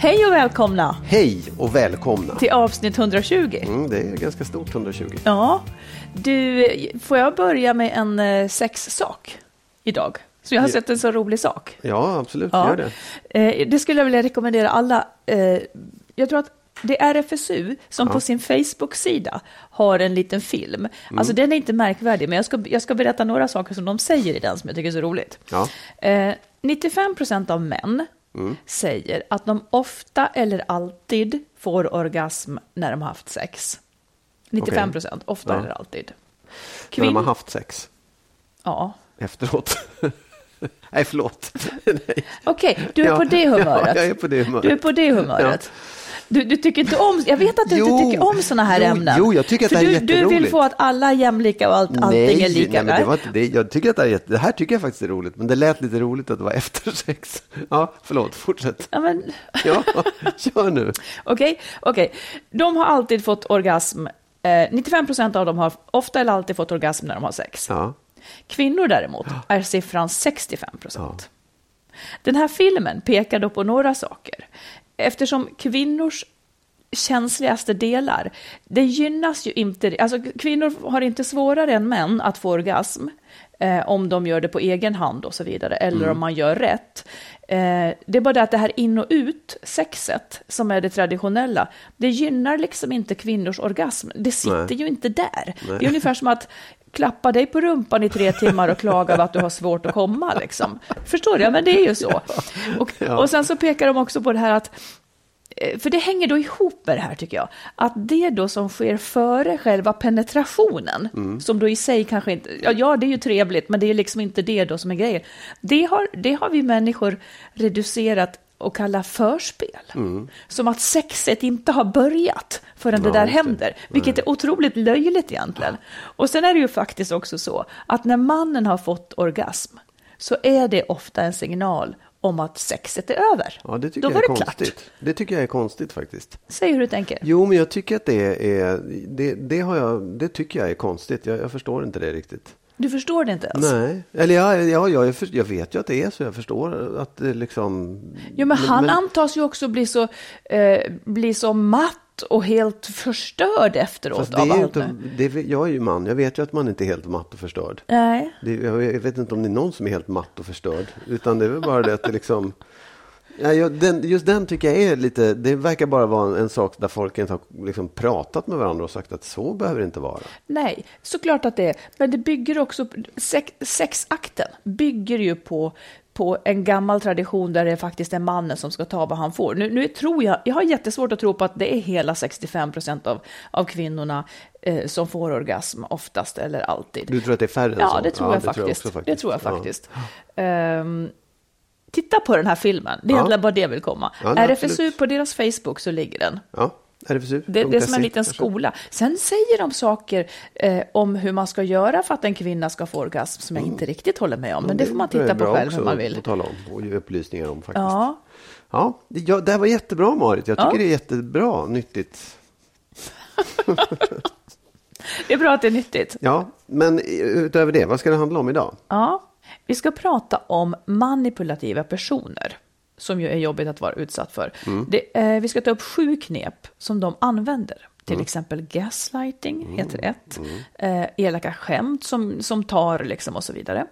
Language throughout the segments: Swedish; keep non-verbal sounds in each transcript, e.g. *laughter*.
Hej och välkomna Hej och välkomna! till avsnitt 120. Mm, det är ganska stort 120. Ja, du, får jag börja med en eh, sexsak idag? Så jag har Ja. sett en så rolig sak. Ja, absolut. Ja. Gör det. Eh, det skulle jag vilja rekommendera alla. Eh, jag tror att det är RFSU som på sin Facebook-sida har en liten film. Alltså den är inte märkvärdig, men jag ska, jag ska berätta några saker som de säger i den som jag tycker är så roligt. Ja. Eh, 95 procent av män säger att de ofta eller alltid får orgasm när de har haft sex. 95 procent, ofta Ja. eller alltid. När de har Kvinn- haft sex Ja, efteråt. *laughs* Nej, förlåt. Okej, du är Ja, på det humöret. Ja, jag är på det humöret. Du är på det humöret. Du, du tycker inte om, jag vet att du Jo, inte tycker om sådana här jo, ämnen. jo, jag tycker att För det här är du, du vill jätteroligt. få att alla är jämlika och allt, allting är lika. nej, men det nej? var inte det. Jag tycker att det, här, det här tycker jag faktiskt är roligt, men det lät lite roligt att det var efter *laughs* sex. Ja, förlåt, fortsätt. Ja, men, *laughs* Ja, kör nu. Okej, okej. De har alltid fått orgasm. Eh, 95 procent av dem har ofta eller alltid fått orgasm när de har sex. Ja, Kvinnor däremot är siffran 65 procent. Den här filmen pekar då på några saker. Eftersom kvinnors känsligaste delar, det gynnas ju inte, alltså kvinnor har inte svårare än män att få orgasm eh, om de gör det på egen hand och så vidare, eller om man gör rätt. Eh, det är bara det att det här in och ut, sexet, som är det traditionella, det gynnar liksom inte kvinnors orgasm. Det sitter Nej. ju inte där. Det är ungefär som att klappa dig på rumpan i tre timmar och klaga över att du har svårt att komma. Liksom. Förstår du? Ja, men det är ju så. Och, och sen så pekar de också på det här att eh, för det hänger då ihop med det här tycker jag. Att det då som sker före själva penetrationen, som då i sig kanske inte, ja, ja det är ju trevligt, men det är liksom inte det då som är grejen. Det har, det har vi människor reducerat och kallar förspel. Som att sexet inte har börjat förrän det där händer, vilket är otroligt löjligt egentligen. Och sen är det ju faktiskt också så att när mannen har fått orgasm så är det ofta en signal om att sexet är över. ja det tycker Då jag är det konstigt. klart. Det tycker jag är konstigt faktiskt. Säg hur du tänker. Jo, men jag tycker att det är, det, det har jag, det tycker jag är konstigt. Jag, jag förstår inte det riktigt. Du förstår det inte ens? Nej, eller ja, ja, ja jag, jag vet ju att det är så. Jag förstår att det liksom... Jo, men han antas ju också bli så, eh, bli så matt och helt förstörd efteråt Fast det av är allt. inte, det, jag är ju man, jag vet ju att man inte är helt matt och förstörd. Nej. Det, jag, jag vet inte om det är någon som är helt matt och förstörd. Utan det är väl bara det att det liksom... Ja, jag, den, just den tycker jag är lite, det verkar bara vara en, en sak där folk inte har liksom pratat med varandra och sagt att så behöver det inte vara. Nej, såklart att det är. Men det bygger också, sex, sexakten bygger ju på på en gammal tradition där det faktiskt är mannen som ska ta vad han får. Nu, nu tror jag, jag har jättesvårt att tro på att det är hela 65 procent av, av kvinnorna eh, som får orgasm oftast eller alltid. Du tror att det är färre Ja, det tror, jag, faktiskt. också faktiskt. Det tror jag Ja. faktiskt. Titta på den här filmen, det är Ja. egentligen bara det jag vill komma. Ja, nej, RFSU, absolut. på deras Facebook så ligger den. Ja, RFSU. Det, det är som en liten kanske. skola. Sen säger de saker eh, om hur man ska göra för att en kvinna ska få orgasm som jag inte riktigt håller med om. Men det får man titta på själv hur man vill. Att tala om och ge upplysningar om faktiskt. Ja, Ja, det, det här var jättebra Marit. Jag tycker Ja. det är jättebra, nyttigt. *laughs* det är bra att det är nyttigt. Ja, men utöver det, vad ska det handla om idag? Ja, vi ska prata om manipulativa personer som ju är jobbigt att vara utsatt för. Det, eh, vi ska ta upp sju knep som de använder. Till exempel gaslighting heter ett. Eh, elaka skämt som, som tar liksom och så vidare.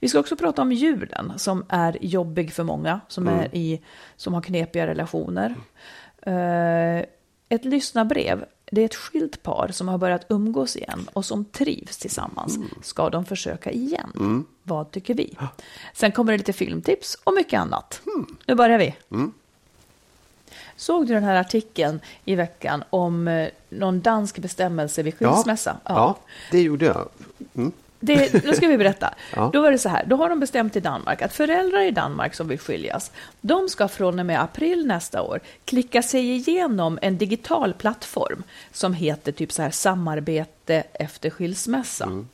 Vi ska också prata om julen som är jobbig för många som, är i, som har knepiga relationer. Eh, ett lyssnarbrev. Det är ett skilt par som har börjat umgås igen och som trivs tillsammans. Ska de försöka igen? Vad tycker vi? Sen kommer det lite filmtips och mycket annat. Nu börjar vi. Såg du den här artikeln i veckan om eh, någon dansk bestämmelse vid skilsmässa? Ja, ja, det gjorde jag. Det, då ska vi berätta. *laughs* Ja. Då var det så här, då har de bestämt i Danmark att föräldrar i Danmark som vill skiljas, de ska från och med april nästa år klicka sig igenom en digital plattform som heter typ så här samarbete efter skilsmässa. Mm.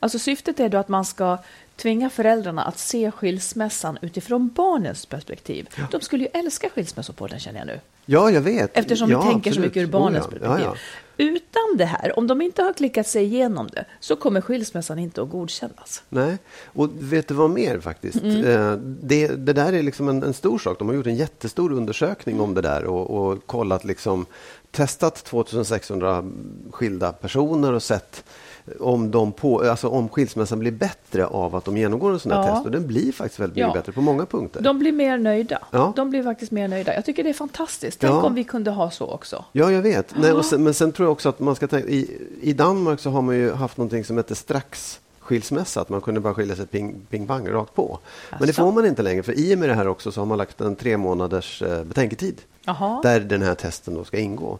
Alltså syftet är då att man ska tvinga föräldrarna att se skilsmässan utifrån barnens perspektiv. De skulle ju älska skilsmässopodden känner jag nu. Ja, jag vet. Eftersom ja, vi tänker så absolut. mycket ur barnens Oh, ja. perspektiv. Ja, Utan det här, om de inte har klickat sig igenom det, så kommer skilsmässan inte att godkännas. Nej, och vet du vad mer faktiskt? Mm. Eh, Det, det där är liksom en, en stor sak. De har gjort en jättestor undersökning om det där och, och kollat liksom, testat 2600 skilda personer och sett om, de på, alltså om skilsmässan blir bättre av att de genomgår en sån här Ja. test. Och den blir faktiskt väldigt mycket Ja. bättre på många punkter. De blir mer nöjda. Ja. De blir faktiskt mer nöjda. Jag tycker det är fantastiskt. Tänk om vi kunde ha så också. Ja, jag vet. Nej, sen, men sen tror jag också att man ska tänka... I, I Danmark så har man ju haft någonting som heter strax skilsmässa, att man kunde bara skilja sig ping, ping bang rakt på. Men det får man inte längre, för i och med det här också så har man lagt en tre månaders eh, betänketid Jaha. där den här testen då ska ingå.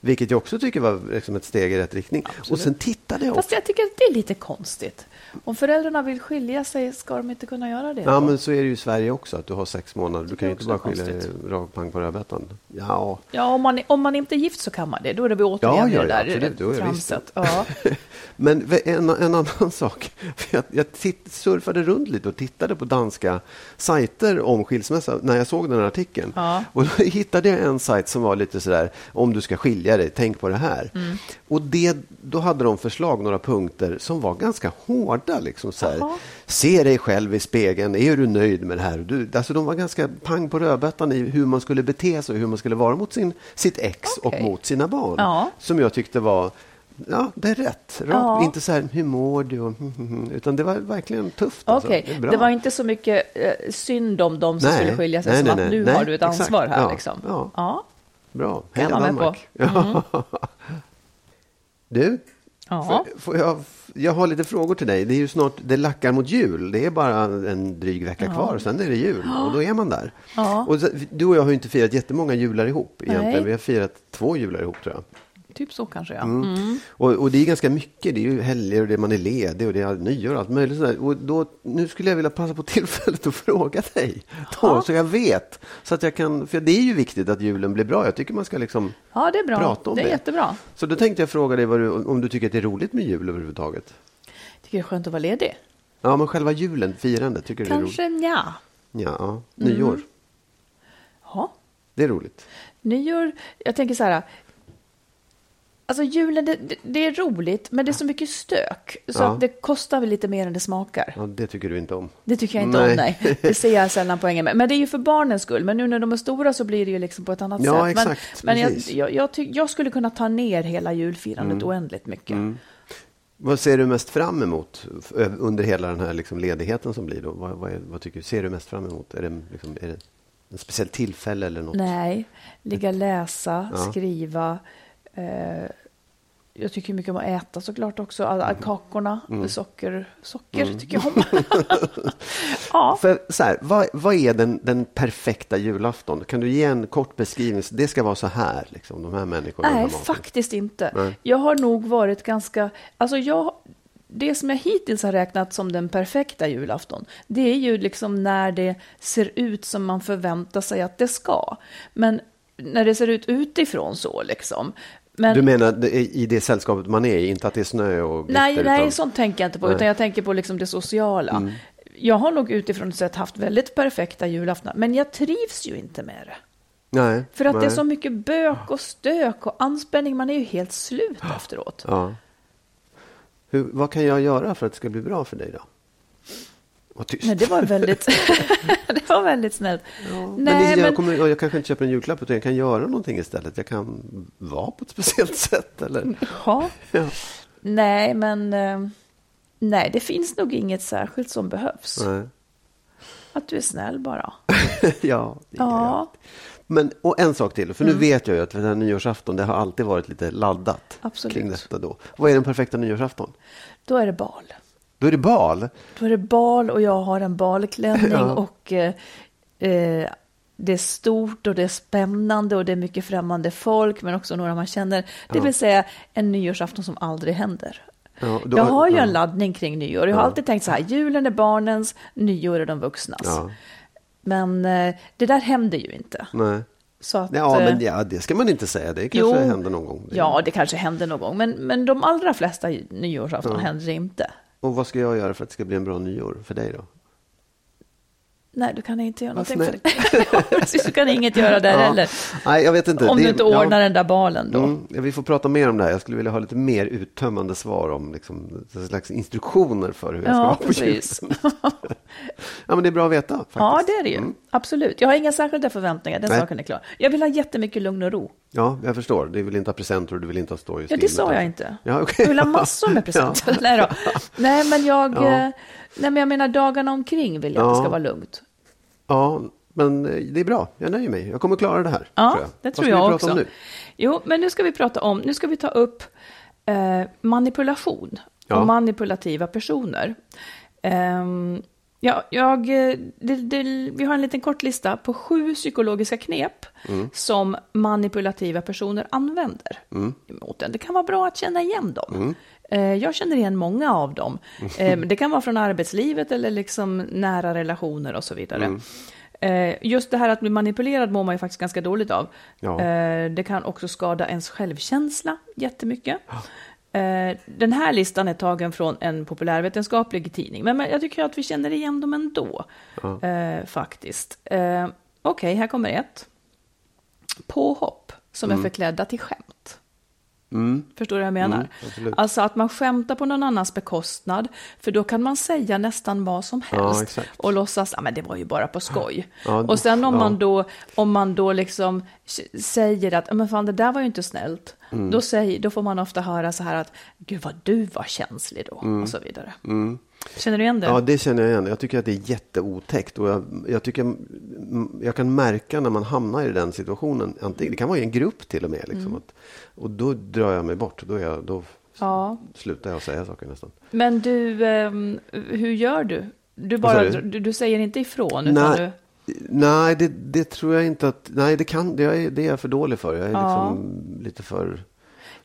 Vilket jag också tycker var liksom ett steg i rätt riktning. Och sen tittade jag Fast också. jag tycker att det är lite konstigt. Om föräldrarna vill skilja sig, ska de inte kunna göra det? Ja, då? men så är det ju i Sverige också, att du har sex månader. Du kan ju inte bara också skilja dig pang på rödbetan. Ja, Ja, om man, om man inte är gift så kan man det. Då är det återigen Ja, ja, det där absolut. Det tramset. Ja. *laughs* Men en, en annan *laughs* sak. Jag, jag titt, surfade runt lite och tittade på danska sajter om skilsmässa när jag såg den här artikeln. Ja. Och då hittade jag en sajt som var lite sådär, om du ska skilja dig, tänk på det här. Mm. Och det, då hade de förslag, några punkter som var ganska hårda. Liksom så här. Se dig själv i spegeln, är du nöjd med det här? Du, alltså de var ganska pang på rödbetan i hur man skulle bete sig och hur man skulle vara mot sin, sitt ex Okej. och mot sina barn. Ja. Som jag tyckte var Ja, det är rätt. Rakt. Ja. Inte så här, hur mår du? Och, utan det var verkligen tufft. Alltså. Okej, Det det var inte så mycket eh, synd om dem som Nej. skulle skilja sig Nej, som nej, att nu har du ett exakt. ansvar här. Ja, Liksom. ja. Ja. Bra. Kan jag vara med Danmark. på. Ja. Du, Ja. jag, jag har lite frågor till dig. Det är ju snart, det lackar mot jul. Det är bara en dryg vecka kvar, sen är det jul och då är man där. Ja. Och du och jag har ju inte firat jättemånga jular ihop egentligen. Nej. Vi har firat två jular ihop tror jag. Typ så kanske, ja. Mm. Mm. Och, och det är ganska mycket. Det är ju helger och det man är ledig och det är nyår och allt möjligt. sådär. Och då, nu skulle jag vilja passa på *laughs* tillfället att fråga dig. Då, så jag vet. Så att jag kan, för det är ju viktigt att julen blir bra. Jag tycker man ska liksom Ja, det är bra. prata om det det. är jättebra. Så då tänkte jag fråga dig du, om du tycker att det är roligt med jul överhuvudtaget. Tycker det är skönt att vara ledig. Ja, men själva julen, firandet, tycker du Kanske Mm. ja. det är roligt? Ja, ja. nyår. ja. Det är roligt. Nyår, jag tänker så här. Alltså julen, det, det, är roligt, men det är så mycket stök. Så Ja. att det kostar väl lite mer än det smakar. Ja, det tycker du inte om. Det tycker jag inte Nej. om, nej. Det ser jag sällan poängen med. Men det är ju för barnens skull. Men nu när de är stora så blir det ju liksom på ett annat Ja, sätt. exakt. Men, men jag, jag, jag, tyck, jag skulle kunna ta ner hela julfirandet Mm. oändligt mycket. Vad ser du mest fram emot under hela den här liksom ledigheten som blir? Då? Vad, vad, vad tycker du, ser du mest fram emot? Är det, liksom, är det en speciell tillfälle eller något? Nej, ligga läsa, Ja. skriva, eh, jag tycker mycket om att äta såklart också. Alla Mm. kakorna, socker, socker tycker jag om. *laughs* ja, För, så här, vad, vad är den, den perfekta julafton? Kan du ge en kort beskrivning? Det ska vara så här, liksom, de här människorna. nej, faktiskt inte. Nej. Jag har nog varit ganska... Alltså jag, det som jag hittills har räknat som den perfekta julafton, det är ju liksom när det ser ut som man förväntar sig att det ska. Men när det ser ut utifrån så liksom. Men, Du menar i det sällskapet man är i, inte att det är snö och glitter? Nej, nej, utan... sånt tänker jag inte på, Nej. Mm. utan jag tänker på liksom det sociala. Jag har nog utifrån sett haft väldigt perfekta julaftnar, men jag trivs ju inte med det. nej För att det är nej. så mycket bök och stök och anspänning, man är ju helt slut *gasps* efteråt. Ja. Hur, vad kan jag göra för att det ska bli bra för dig då? Vad tyst. Nej, det var väldigt, *laughs* det var väldigt snällt. men Nej, jag, men, kommer, jag kanske inte köper en julklapp utan jag kan göra någonting istället. Jag kan vara på ett speciellt *laughs* sätt eller? ja. Ja. nej, men eh, nej, det finns nog inget särskilt som behövs. Nej. Att du är snäll bara. *laughs* ja, Ja. jag. Men och en sak till, för nu vet jag ju att den här nyårsafton, det har alltid varit lite laddat Absolut. kring detta då. Vad är den perfekta nyårsafton? Då är det bal. Då är det bal. Då är det bal och jag har en balklänning Ja. och eh, eh, det är stort och det är spännande och det är mycket främmande folk men också några man känner. Det Ja. vill säga en nyårsafton som aldrig händer. Ja, då- jag har ju ja. en laddning kring nyår. Jag har alltid tänkt så här, julen är barnens, nyår är de vuxnas. Ja. Men eh, det där händer ju inte. Nej. Så att, Ja, eh, men ja, det ska man inte säga. Det kanske händer någon gång. Ja, det kanske händer någon gång. Men, men de allra flesta nyårsafton händer det inte. Och vad ska jag göra för att det ska bli en bra nyår för dig då? Nej, du kan inte göra någonting för det. *laughs* Ja, du kan inget göra där *laughs* Ja. heller. Nej, jag vet inte. Om Det- du inte ja. ordnar den där balen då. Mm, ja, vi får prata mer om det här. Jag skulle vilja ha lite mer uttömmande svar om liksom, slags instruktioner för hur jag ska Ja, vara på precis. *laughs* ja, men det är bra att veta. Faktiskt. Ja, det är det ju. Mm. Absolut. Jag har inga särskilda förväntningar, den Nej. saken är klar. Jag vill ha jättemycket lugn och ro. Ja, jag förstår. Du vill inte ha presenter och du vill inte ha stories. Ja, det sa jag inte. Ja, okej. Jag vill ha massor med presenter. Nej, då. Nej, men jag... Ja. eh, Nej, men jag menar dagarna omkring vill jag att det Ja. ska vara lugnt. Ja, men eh, det är bra. Jag nöjer mig. Jag kommer klara det här. Ja, tror jag. det Vad tror ska jag vi prata också. Om nu? Jo, men nu ska vi prata om, nu ska vi ta upp eh, manipulation Ja. och manipulativa personer. Ehm, ja, jag, eh, det, det, vi har en liten kort lista på sju psykologiska knep Mm. som manipulativa personer använder Mm. mot en. Det kan vara bra att känna igen dem. Eh, Jag känner igen många av dem. *laughs* Eh, Det kan vara från arbetslivet eller liksom nära relationer och så vidare. Mm. Eh, Just det här att bli manipulerad mår man ju faktiskt ganska dåligt av. Ja. Eh, Det kan också skada ens självkänsla jättemycket. Eh, Den här listan är tagen från en populärvetenskaplig tidning, men jag tycker att vi känner igen dem ändå, eh, faktiskt. Eh, Okej, här kommer ett. Påhopp som är förklädda till skämt. Mm. Förstår du vad jag menar? Mm, alltså att man skämtar på någon annans bekostnad, för då kan man säga nästan vad som Ja, helst exakt. och låtsas, ja men det var ju bara på skoj. Ja, och sen om ja. man då, om man då liksom säger att, "Ja, men fan det där var ju inte snällt, Mm. då, säger, då får man ofta höra så här att, gud vad du var känslig då, och så vidare. Känner du igen det? Ja, det känner jag igen. Jag tycker att det är jätteotäckt. Och jag, jag, tycker, jag kan märka när man hamnar i den situationen. Antingen, det kan vara i en grupp till och med. Liksom, Mm. att, och då drar jag mig bort. Då, jag, då Ja. slutar jag säga saker nästan. Men du, ehm, hur gör du? Du, bara, du? du, du säger inte ifrån, utan du... Nej, nej det, det tror jag inte att... Nej, det, kan, det, är, det är jag för dålig för. Jag är Ja. liksom lite för...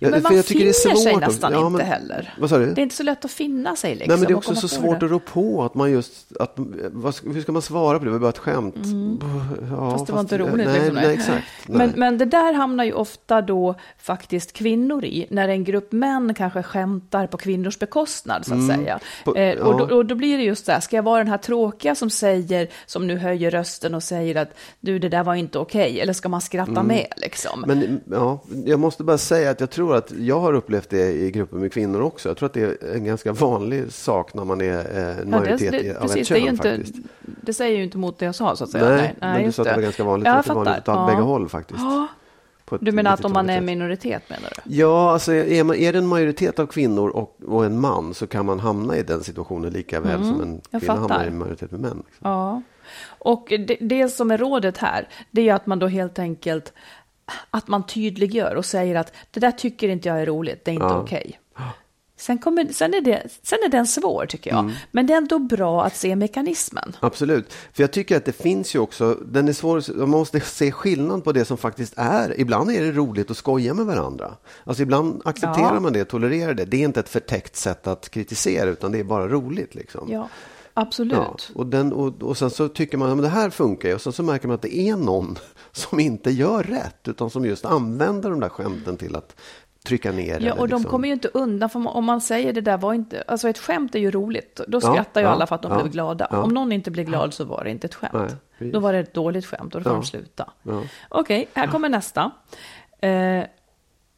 Jo, men man jag tycker det är finner sig nästan ja, inte men- heller. Vad sa du? Det är inte så lätt att finna sig liksom. Nej, men det är också så svårt det. att rå på att man just... Att, vad, hur ska man svara på det? Det var bara ett skämt. Ja, Mm. Fast det var inte roligt, Nej, liksom, nej, exakt. Men, nej. men det där hamnar ju ofta då faktiskt kvinnor i, när en grupp män kanske skämtar på kvinnors bekostnad, så att säga. Mm. På- eh, och, ja. då, och då blir det just så här, ska jag vara den här tråkiga som säger, som nu höjer rösten och säger att du, det där var inte okej, eller ska man skratta med liksom? Mm. Men ja, jag måste bara säga att jag tror att jag har upplevt det i grupper med kvinnor också. Jag tror att det är en ganska vanlig sak när man är eh, en Ja, majoritet det, i- det, av precis, ett det, kön ju inte, faktiskt. det säger ju inte emot det jag sa, så att säga. Nej, men du sa att det var ganska vanligt. Ja, Jag jag tror att det är vanligt fattar. åt Ja. bägge håll faktiskt. Ja. Du menar att om man är minoritet, menar du? Ja, alltså är, man, är det en majoritet av kvinnor och, och en man så kan man hamna i den situationen lika väl som en Mm, kvinna hamnar fattar. i en majoritet med män. Liksom. Ja, och det, det som är rådet här, det är att man då helt enkelt att man tydliggör och säger att det där tycker inte jag är roligt, det är inte Ja. okej. Sen, kommer, sen, är det, sen är den svår tycker jag, Mm. men det är ändå bra att se mekanismen. Absolut. För jag tycker att det finns ju också, den är svår, man måste se skillnad på det som faktiskt är. Ibland är det roligt att skoja med varandra. Alltså ibland accepterar Ja. man det, tolererar det. Det är inte ett förtäckt sätt att kritisera utan det är bara roligt liksom. Ja, absolut. Ja, och, den, och, och sen så tycker man att det här funkar ju och sen så märker man att det är någon *laughs* som inte gör rätt utan som just använder de där skämten till att trycka ner. Ja, och de liksom- kommer ju inte undan, för om man säger det där var inte, alltså ett skämt är ju roligt, då Ja, skrattar ju ja, alla för att de ja, blev glada. Om någon inte blev glad så var det inte ett Nej, skämt. precis. då var det ett dåligt skämt och då får Ja. de sluta. Okej, här kommer nästa. Eh,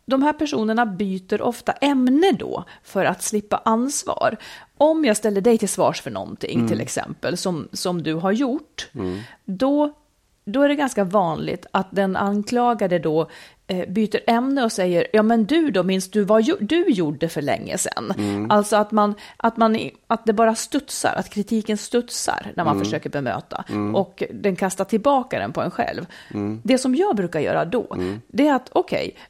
de här personerna byter ofta ämne då för att slippa ansvar. Om jag ställer dig till svars för någonting Mm. till exempel som, som du har gjort, då, då är det ganska vanligt att den anklagade då eh, byter ämne och säger ja men du då minns du vad ju- du gjorde för länge sedan. Mm. Alltså att, man, att, man, att det bara studsar, att kritiken studsar när man Mm. försöker bemöta och den kastar tillbaka den på en själv. Mm. Det som jag brukar göra då, det är att okej, eh,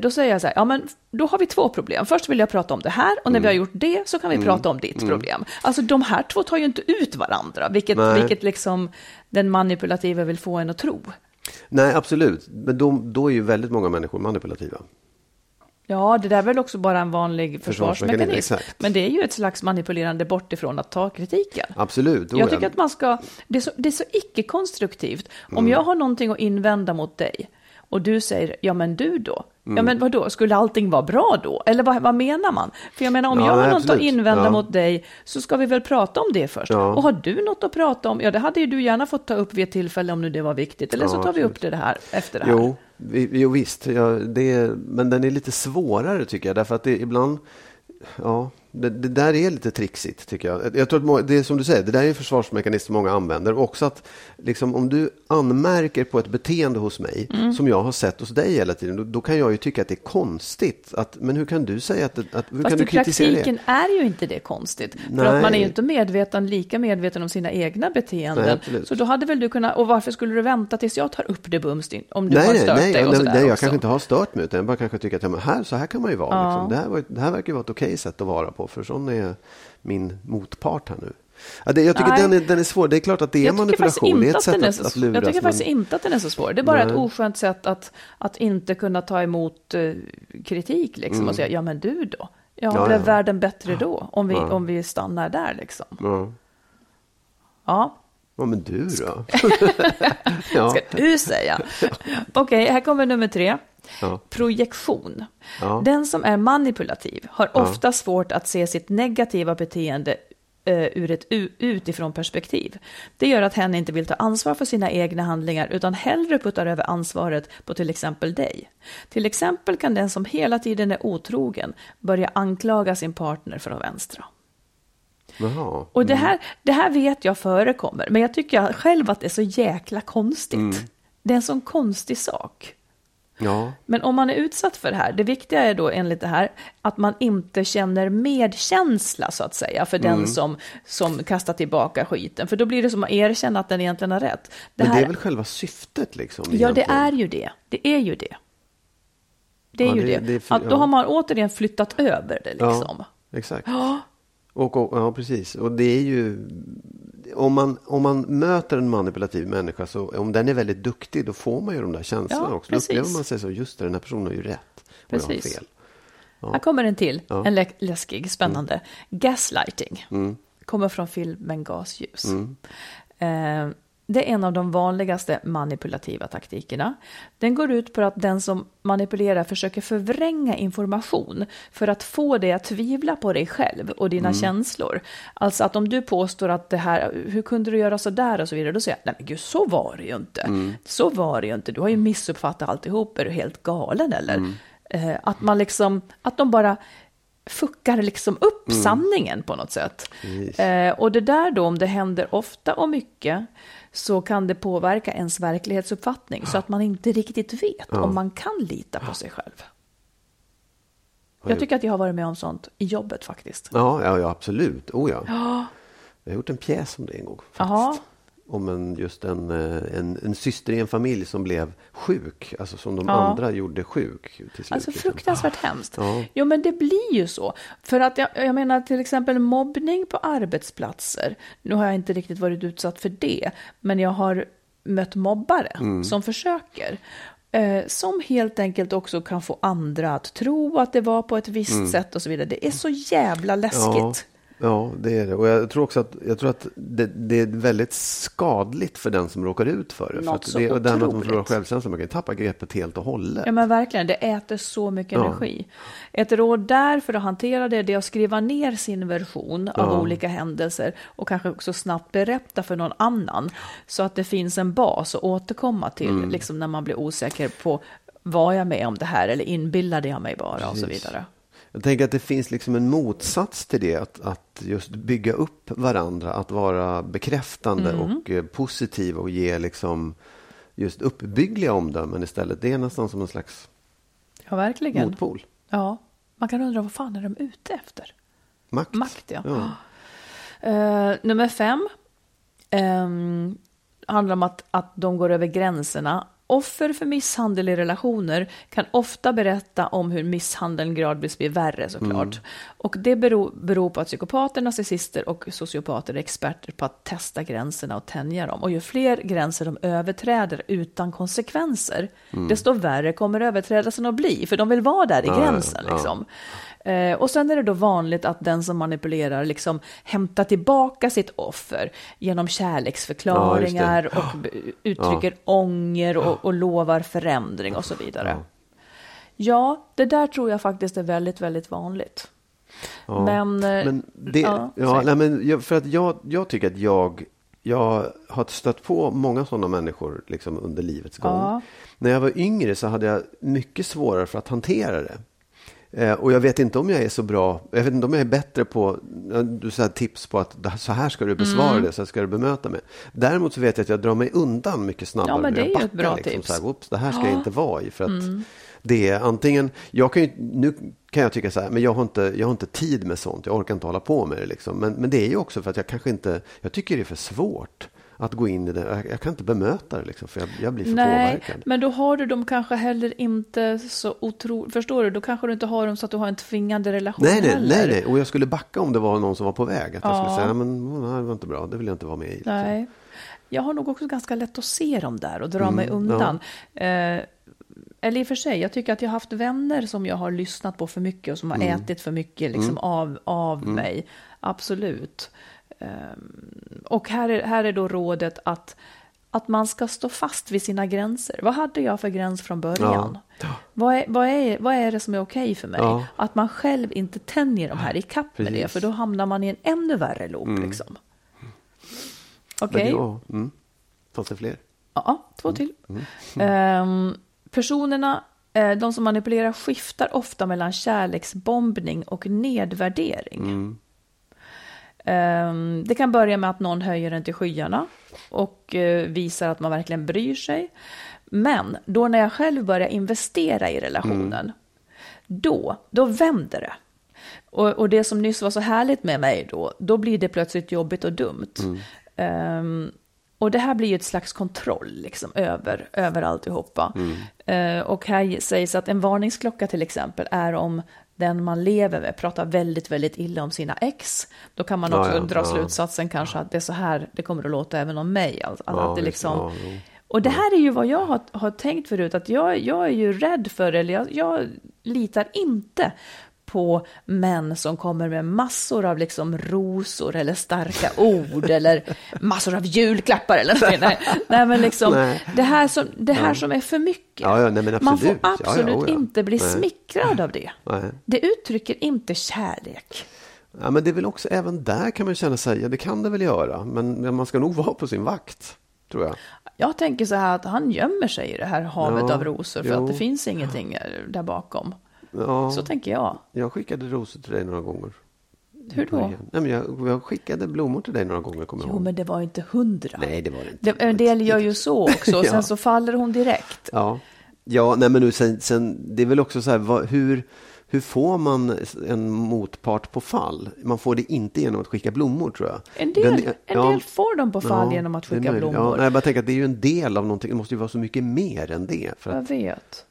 då säger jag så här, ja men då har vi två problem. Först vill jag prata om det här och när vi har Mm. gjort det så kan vi prata om ditt problem. Alltså de här två tar ju inte ut varandra, vilket, Nej. vilket liksom den manipulativa vill få en att tro. Nej, absolut. Men då, då är ju väldigt många människor manipulativa. Ja, det där är väl också bara en vanlig Försvarsmekanism, exakt. Men det är ju ett slags manipulerande bort ifrån att ta kritiken. Absolut. Jag ja. tycker att man ska, det är så, det är så icke-konstruktivt. Mm. Om jag har någonting att invända mot dig och du säger, ja men du då? Mm. Ja men vad då? skulle allting vara bra då? Eller vad, vad menar man? För jag menar om Ja, jag har något att invända Ja. mot dig så ska vi väl prata om det först. Ja. Och har du något att prata om, ja det hade ju du gärna fått ta upp vid ett tillfälle om nu det var viktigt. Eller så tar vi upp det här efter det här. Jo, vi, jo visst. Ja, det men den är lite svårare tycker jag. Därför att det ibland... Ja, det, det där är lite trixigt tycker jag. Jag tror att må- det är som du säger, det där är en försvarsmekanism många använder. Och också att liksom, om du anmärker på ett beteende hos mig Mm. som jag har sett hos dig hela tiden. Då, då kan jag ju tycka att det är konstigt. Att, men hur kan du säga att, att hur Fast kan du i kritisera praktiken det? är ju inte det konstigt. För Nej. att man är ju inte medveten, lika medveten om sina egna beteenden. Nej, så då hade väl du kunnat, och varför skulle du vänta tills jag tar upp det bums om du Nej, har stört nej, dig och nej, nej jag också? kanske inte har stört mig utan jag bara kanske tycker att här, så här kan man ju vara. Ja. Liksom. Det, här var, det här verkar ju vara ett okej sätt att vara på för sån är min motpart här nu. Ja, det, jag tycker Nej. den är, den är svår. Det är klart att det är Jag faktiskt manipulation. Det är ett sätt är att, så, att luras. jag tycker faktiskt men- inte att den är så svår. Det är bara ett Nej. oskönt sätt att, att inte kunna ta emot eh, kritik liksom, och säga, ja men du då? Ja, Mm. Ja, blev ja. världen bättre då? Om vi, Ja. om vi stannar där liksom. Ja. Ja, ja, men du då? *laughs* ja. ska du säga. Okej, här kommer nummer tre. Ja. Projektion. Ja. Den som är manipulativ har ofta svårt att se sitt negativa beteende eh, ur ett utifrån perspektiv. Det gör att hen inte vill ta ansvar för sina egna handlingar utan hellre puttar över ansvaret på till exempel dig. Till exempel kan den som hela tiden är otrogen börja anklaga sin partner för att vänstra. Jaha. Och det här, det här vet jag förekommer, men jag tycker själv att det är så jäkla konstigt. Det är en sån konstig sak. Ja. Men om man är utsatt för det här, det viktiga är då enligt det här att man inte känner medkänsla så att säga för Mm. den som, som kastar tillbaka skiten. För då blir det som att erkänna att den egentligen har rätt. Det Men här, det är väl själva syftet liksom? ja, det egentligen? är ju det. Det är ju det. Det är Ja, ju det- det. det är för- att då ja. har man återigen flyttat över det liksom. Ja, exakt. Och, och, ja, precis. Och det är ju... Om man, om man möter en manipulativ människa, så om den är väldigt duktig, då får man ju de där känslorna Ja, också. Då precis. upplever man sig så, just det, den här personen har ju rätt. Och jag har Precis. fel. Här kommer en till, Ja. Mm. en lä- läskig, spännande. Gaslighting. Kommer från filmen Gasljus. Mm. Eh, det är en av de vanligaste manipulativa taktikerna. Den går ut på att den som manipulerar försöker förvränga information för att få dig att tvivla på dig själv och dina Mm. känslor. Alltså att om du påstår att det här, hur kunde du göra så där och så vidare, då säger jag, nej men gud, så var det ju inte. Mm. Så var det ju inte, du har ju missuppfattat alltihop, är du helt galen eller? Mm. Eh, att man liksom, att de bara fuckar liksom upp sanningen på något sätt. Eh, och det där då, om det händer ofta och mycket, så kan det påverka ens verklighetsuppfattning, så att man inte riktigt vet om man kan lita på sig själv. Jag tycker att jag har varit med om sånt i jobbet faktiskt. Ja, ja, ja absolut. Oh, ja. Jag har gjort en pjäs om det en gång. Faktiskt. Om en, just en, eh, en, en syster i en familj som blev sjuk, alltså som de Ja. andra gjorde sjuk. Till slut, Alltså liksom. fruktansvärt hemskt. Ja. Jo, men det blir ju så. För att jag, jag menar till exempel mobbning på arbetsplatser. Nu har jag inte riktigt varit utsatt för det, men jag har mött mobbare Mm. som försöker. Eh, som helt enkelt också kan få andra att tro att det var på ett visst sätt och så vidare. Det är så jävla läskigt. Mm. Ja, ja, det är det. Och jag tror också att, jag tror att det, det är väldigt skadligt för den som råkar ut för det. Något för det och den att man förlorar självkänslan, man kan tappa greppet helt och hållet. Ja men verkligen, det äter så mycket energi. Ett råd där för att hantera det, det är att skriva ner sin version av olika händelser och kanske också snabbt berätta för någon annan så att det finns en bas att återkomma till Mm. liksom när man blir osäker på var jag med om det här eller inbillade jag mig bara och så Precis. vidare. Jag tänker att det finns liksom en motsats till det, att, att just bygga upp varandra, att vara bekräftande Mm. och eh, positiv och ge liksom just uppbyggliga omdömen istället. Det är nästan som en slags Ja, verkligen. motpol. Ja, man kan undra vad fan är de ute efter? Makt. Makt, ja. Ja. Eh, nummer fem ehm, handlar om att, att de går över gränserna. Offer för misshandel i relationer kan ofta berätta om hur misshandeln gradvis blir värre såklart. Och det beror, beror på att psykopater, narcissister och sociopater är experter på att testa gränserna och tänja dem. Och ju fler gränser de överträder utan konsekvenser, desto värre kommer överträdelsen att bli. För de vill vara där i Ja, ja, gränsen. ja. Liksom. Eh, och sen är det då vanligt att den som manipulerar liksom hämtar tillbaka sitt offer genom kärleksförklaringar Ja, och uttrycker ånger och, och lovar förändring och så vidare. Ja. det där tror jag faktiskt är väldigt, väldigt vanligt. Ja. Men, eh, Men det, ja, ja, nej, men för att jag, jag tycker att jag, jag har stött på många sådana människor liksom under livets gång. Ja. När jag var yngre så hade jag mycket svårare för att hantera det. Eh, och jag vet inte om jag är så bra, jag vet inte om jag är bättre på, ja, du sa tips på att så här ska du besvara Mm. det, så här ska du bemöta mig. Däremot så vet jag att jag drar mig undan mycket snabbare. Ja, men det är ju ett bra liksom, tips. Så här, Oops, det här ska jag inte vara i. För att Mm. det är antingen, jag kan ju, nu kan jag tycka så här, men jag har, inte, jag har inte tid med sånt, jag orkar inte hålla på med det. Liksom. Men, men det är ju också för att jag kanske inte, jag tycker det är för svårt att gå in i det. Jag, jag kan inte bemöta det liksom, för jag, jag blir för Nej, påverkad. men då har du dem kanske heller inte så otroligt, förstår du? Då kanske du inte har dem så att du har en tvingande relation Nej, nej, heller. nej, nej, och jag skulle backa om det var någon som var på väg. Att jag Ja. skulle säga, "Nej, men "Mm, det var inte bra, det vill jag inte vara med i. liksom. Nej. Jag har nog också ganska lätt att se dem där och dra Mm, mig undan. Eh, eller i och för sig, jag tycker att jag har haft vänner som jag har lyssnat på för mycket och som har Mm. ätit för mycket liksom, av, av mig. Absolut. Ehm, och här är, här är då rådet att, att man ska stå fast vid sina gränser. Vad hade jag för gräns från början? Vad, är, vad, är, vad är det som är okej för mig? Ja. Att man själv inte tänjer de här i kapp med det, Precis. för då hamnar man i en ännu värre loop. Liksom. Men Okej? ja, mm. Fanns det fler? Ja, två till. Ehm, personerna, eh, de som manipulerar, skiftar ofta mellan kärleksbombning och nedvärdering. Ehm, det kan börja med att någon höjer en till skyarna och eh, visar att man verkligen bryr sig. Men då när jag själv börjar investera i relationen, då, då vänder det. Och, och det som nyss var så härligt med mig då, då blir det plötsligt jobbigt och dumt. Ehm, och det här blir ju ett slags kontroll liksom, över, över alltihopa. Eh, och här sägs att en varningsklocka till exempel är om den man lever med pratar väldigt, väldigt illa om sina ex. Då kan man Ja, också ja, dra ja. slutsatsen kanske att det är så här det kommer att låta även om mig. Alltså, Ja, att det liksom, ja, och det här är ju vad jag har, har tänkt förut, att jag, jag är ju rädd för, eller jag, jag litar inte på män som kommer med massor av liksom rosor eller starka ord eller massor av julklappar eller något. Nej, nej men liksom Nej. det här, som, det här som är för mycket. Ja, ja, nej, Man får absolut. Ja, ja, oh ja. inte bli Nej. smickrad av det. Det uttrycker inte kärlek. Ja, men det är väl också, även där kan man känna sig, ja det kan det väl göra, men man ska nog vara på sin vakt, tror jag. Jag tänker så här att han gömmer sig i det här havet Ja, av rosor för jo. att det finns ingenting där bakom. Ja, Så tänker jag. jag skickade rosor till dig några gånger. Hur då? Nej, men jag, jag skickade blommor till dig några gånger, kommer Jo, ihåg. men det var inte hundra. Nej, det var det inte. Det, en del gör ju så också, och *laughs* sen Ja. så faller hon direkt. Ja, ja nej men nu sen, sen, det är väl också så här, vad, hur, hur får man en motpart på fall? Man får det inte genom att skicka blommor tror jag. En del, Den- en ja. del får dem på fall Ja, genom att skicka blommor. Ja, nej, jag bara tänker att det är ju en del av någonting. Det måste ju vara så mycket mer än det. För Jag att, vet.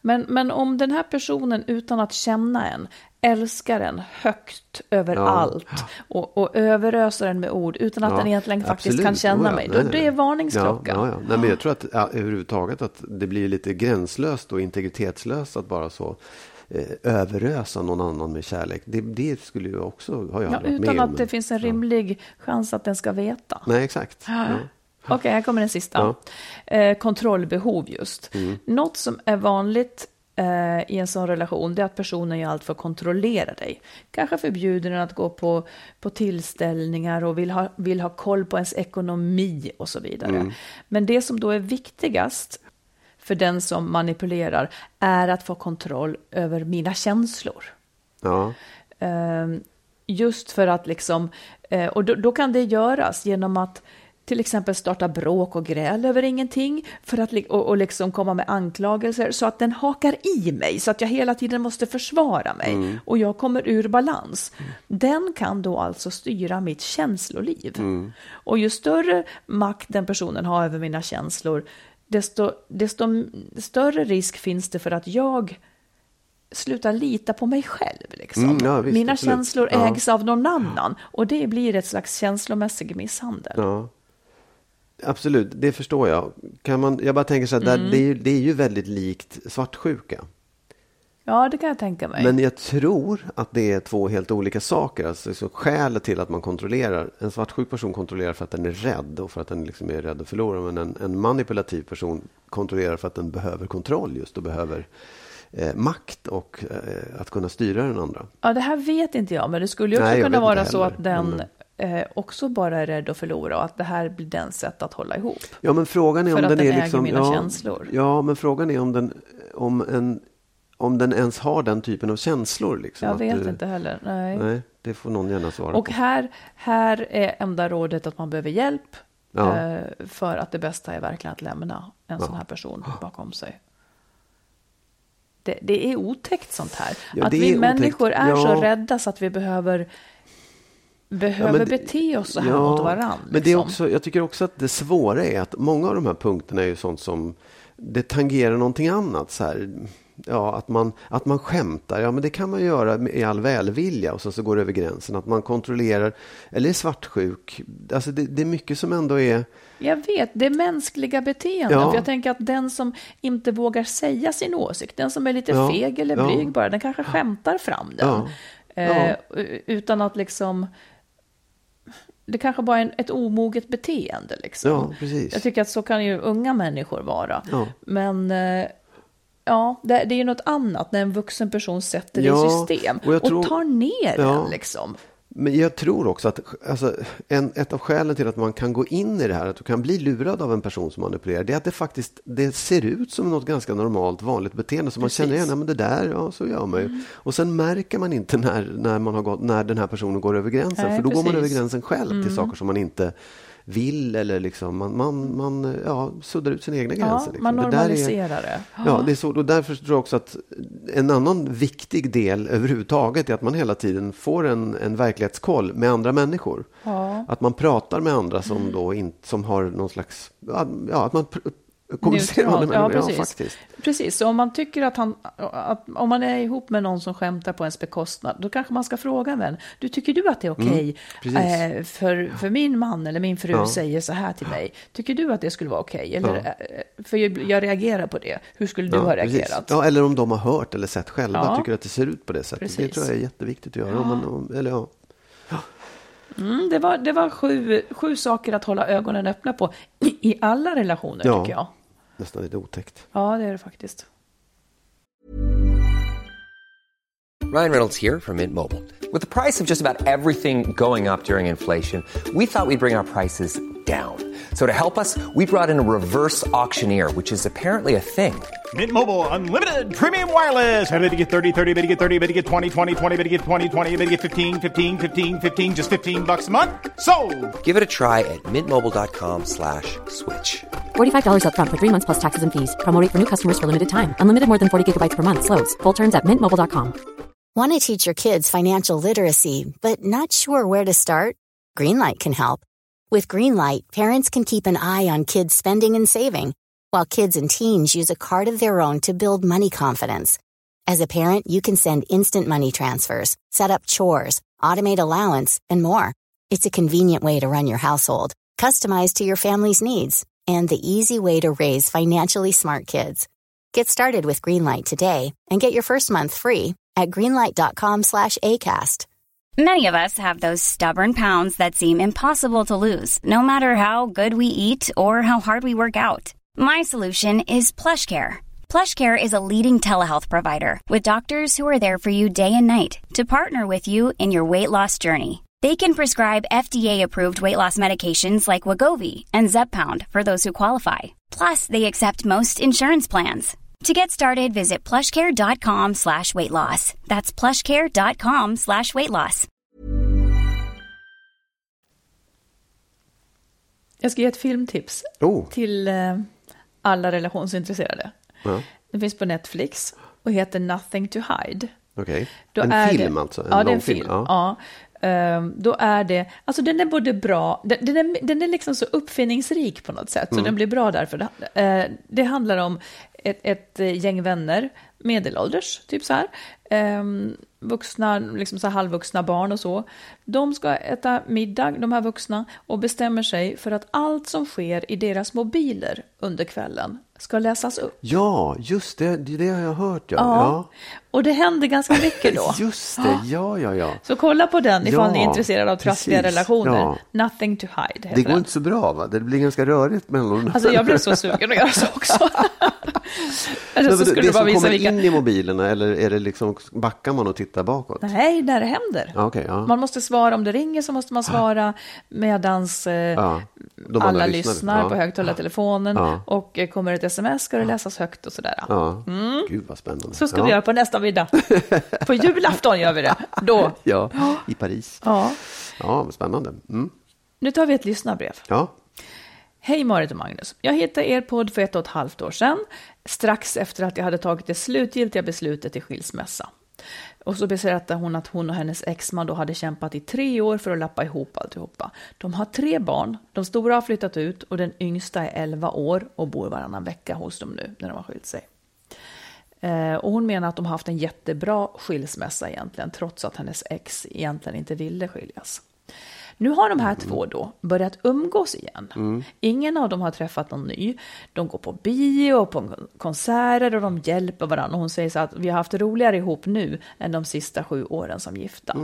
Men, men om den här personen utan att känna en älskar en högt över Ja. allt och, och överöser en med ord utan att Ja, den egentligen faktiskt absolut. kan känna Oh ja, mig, då det är varningsklocka. Ja, ja. Nej, men jag tror att ja, överhuvudtaget att det blir lite gränslöst och integritetslöst att bara så eh, överösa någon annan med kärlek. Det, det skulle ju också, har jag Ja, varit utan med att om, det men- finns en rimlig chans att den ska veta. Nej, exakt. Ja. Okej, här kommer den sista. Eh, kontrollbehov just. Mm. Något som är vanligt eh, i en sån relation det är att personen gör allt för att kontrollera dig. Kanske förbjuder den att gå på, på tillställningar och vill ha, vill ha koll på ens ekonomi och så vidare. Mm. Men det som då är viktigast för den som manipulerar är att få kontroll över mina känslor. Ja. Eh, just för att liksom, eh, och då, då kan det göras genom att till exempel starta bråk och gräl över ingenting för att, och, och liksom komma med anklagelser så att den hakar i mig så att jag hela tiden måste försvara mig och jag kommer ur balans. Den kan då alltså styra mitt känsloliv. Och ju större makt den personen har över mina känslor desto, desto större risk finns det för att jag slutar lita på mig själv. Liksom. Mm, ja, visst, Mina absolut. känslor Ja. ägs av någon annan och det blir ett slags känslomässig misshandel. Ja. Absolut, det förstår jag. Kan man, jag bara tänker så här, där, Mm. det, är ju, det är ju väldigt likt svartsjuka. Ja, det kan jag tänka mig. Men jag tror att det är två helt olika saker. Alltså, så skälet till att man kontrollerar, en svartsjuk person kontrollerar för att den är rädd och för att den liksom är rädd att förlora. Men en, en manipulativ person kontrollerar för att den behöver kontroll just och behöver eh, makt och eh, att kunna styra den andra. Ja, det här vet inte jag, men det skulle ju också Nej, kunna vara så att den Men- eh, också bara är rädd att förlora och att det här blir den sätt att hålla ihop. Ja, men frågan är om att den, den är äger liksom... mina ja, känslor. Ja, men frågan är om den, om en, om den ens har den typen av känslor. Liksom, Jag vet du- inte heller. Nej. Nej, det får någon gärna svara Och på. här, här är enda rådet att man behöver hjälp Ja. eh, för att det bästa är verkligen att lämna en sån här person bakom sig. Det, det är otäckt sånt här. Ja, att vi otäckt. människor är så Ja. rädda så att vi behöver, behöver men det- bete oss så här mot varandra. Men det är liksom. också, jag tycker också att det svåra är att många av de här punkterna är ju sånt som det tangerar någonting annat. Så här. Ja, att man, att man skämtar, ja men det kan man göra i all välvilja och sen så går det över gränsen. Att man kontrollerar, eller är svartsjuk. Alltså det, det är mycket som ändå är... Jag vet, det är mänskliga beteenden. Ja. För jag tänker att den som inte vågar säga sin åsikt, den som är lite Ja. feg eller Ja. blyg bara, den kanske skämtar fram den. Ja. Eh, utan att liksom... Det kanske bara är en, ett omoget beteende. Liksom. Ja, precis. Jag tycker att så kan ju unga människor vara. Ja. Men eh, ja, det, det är ju något annat när en vuxen person sätter det Ja, i system och och, tror- tar ner Ja. den. Liksom. Men jag tror också att alltså, en, ett av skälen till att man kan gå in i det här, att du kan bli lurad av en person som manipulerar, det är att det faktiskt det ser ut som något ganska normalt, vanligt beteende. Så man Precis. Mm. känner igen, ja, men det där, ja så gör man ju. Och sen märker man inte när, när, man har gått, när den här personen går över gränsen, Nej, för då går man precis. Mm. över gränsen själv till saker som man inte vill eller liksom, man, man, man ja, suddar ut sina egna gränser. Ja, liksom. man Det där är- normaliserar det. Ja, det är så. Och därför tror jag också att en annan viktig del överhuvudtaget är att man hela tiden får en, en verklighetskoll med andra människor. Att man pratar med andra som då inte, som har någon slags, ja, att man pr- andra ja, precis. faktiskt. Precis, så om man tycker att han, att om man är ihop med någon som skämtar på ens bekostnad, då kanske man ska fråga en vän, du tycker du att det är okej precis. eh, för, för min man eller min fru Ja. säger så här till mig, tycker du att det skulle vara okej? Eller, eh, För jag, jag reagerar på det, hur skulle du ha reagerat? Ja, eller om de har hört eller sett själva, Ja. tycker att det ser ut på det sättet. Det Precis. tror jag är jätteviktigt att göra. Om man, om, eller, ja. Mm, det var, det var sju, sju saker att hålla ögonen öppna på i, i alla relationer Ja. tycker jag. Nästan lite otäckt. Ja, det är det faktiskt. Ryan Reynolds here from Mint Mobile. With the price of just about everything going up during inflation, we thought we'd bring our prices down. So to help us, we brought in a reverse auctioneer, which is apparently a thing. Mint Mobile unlimited premium wireless. Ready to get 30, 30, bit to get 30, bit to get 20, 20, 20, bit to get 20, 20, bit to get 15, 15, 15, 15 just 15 bucks a month. So, Give it a try at mintmobile.com slash switch. $45 upfront for three months plus taxes and fees. Promo for new customers for limited time. Unlimited more than 40 gigabytes per month. Slows. Full terms at mintmobile.com. Want to teach your kids financial literacy, but not sure where to start? Greenlight can help. With Greenlight, parents can keep an eye on kids' spending and saving, while kids and teens use a card of their own to build money confidence. As a parent, you can send instant money transfers, set up chores, automate allowance, and more. It's a convenient way to run your household, customized to your family's needs, and the easy way to raise financially smart kids. Get started with Greenlight today and get your first month free at greenlight.com slash ACAST. Many of us have those stubborn pounds that seem impossible to lose, no matter how good we eat or how hard we work out. My solution is PlushCare. PlushCare is a leading telehealth provider with doctors who are there for you day and night to partner with you in your weight loss journey. They can prescribe FDA-approved weight loss medications like Wagovi and Zepbound for those who qualify. Plus, they accept most insurance plans. To get started, visit plushcare.com slash weight loss. That's plushcare.com slash weight loss. Jag ska ge ett filmtips Oh. till eh, alla relationsintresserade. Ja. Den finns på Netflix och heter Nothing to hide. Okej. Då En film det, alltså? En ja, det är en långfilm? film. Ja. Ehm, då är det, alltså den är både bra, den, den, är, den är liksom så uppfinningsrik på något sätt, så Mm. den blir bra därför. Det, eh, det handlar om ett, ett gäng vänner, medelålders, typ så här, Ehm, vuxna, liksom så halvvuxna barn och så. De ska äta middag, de här vuxna, och bestämmer sig för att allt som sker i deras mobiler under kvällen ska läsas upp. Ja, just det. Det har jag hört. Ja. Ja. Och det händer ganska mycket då. ja. *laughs* Just det. Ja, ja, ja. Så kolla på den ifall Ja, ni är intresserade av trassliga relationer. Ja. Nothing to hide Det går den. inte så bra, va? Det blir ganska rörigt mellan Alltså jag blev så *laughs* sugen att göra så också. *laughs* Eller så skulle det du bara visa vilka... in i mobilerna eller är det liksom, backar man och tittar bakåt? Nej, när det händer. Okej, ja. Man måste svara, om det ringer så måste man svara medans eh, Ja, alla lyssnar. Ja. på högtalartelefonen Ja. och eh, kommer ett sms ska det läsas högt och sådär. Ja, gud vad spännande. Mm. Så ska vi göra på nästa middag. *laughs* på julafton gör vi det. Då. Ja, i Paris. Ja. Ja, spännande. Mm. Nu tar vi ett lyssnarbrev. Ja, Hej Marit och Magnus. Jag hittade er podd för ett och ett halvt år sedan, strax efter att jag hade tagit det slutgiltiga beslutet till skilsmässa. Och så berättade hon att hon och hennes exman då hade kämpat i tre år för att lappa ihop alltihopa. De har tre barn, de stora har flyttat ut och den yngsta är 11 år och bor varannan vecka hos dem nu när de har skilt sig. Eh, och hon menar att de har haft en jättebra skilsmässa egentligen, trots att hennes ex egentligen inte ville skiljas. Nu har de här två då börjat umgås igen. Ingen av dem har träffat någon ny. De går på bio och på konserter och de hjälper varandra. Och hon säger så att vi har haft roligare ihop nu än de sista sju åren som gifta.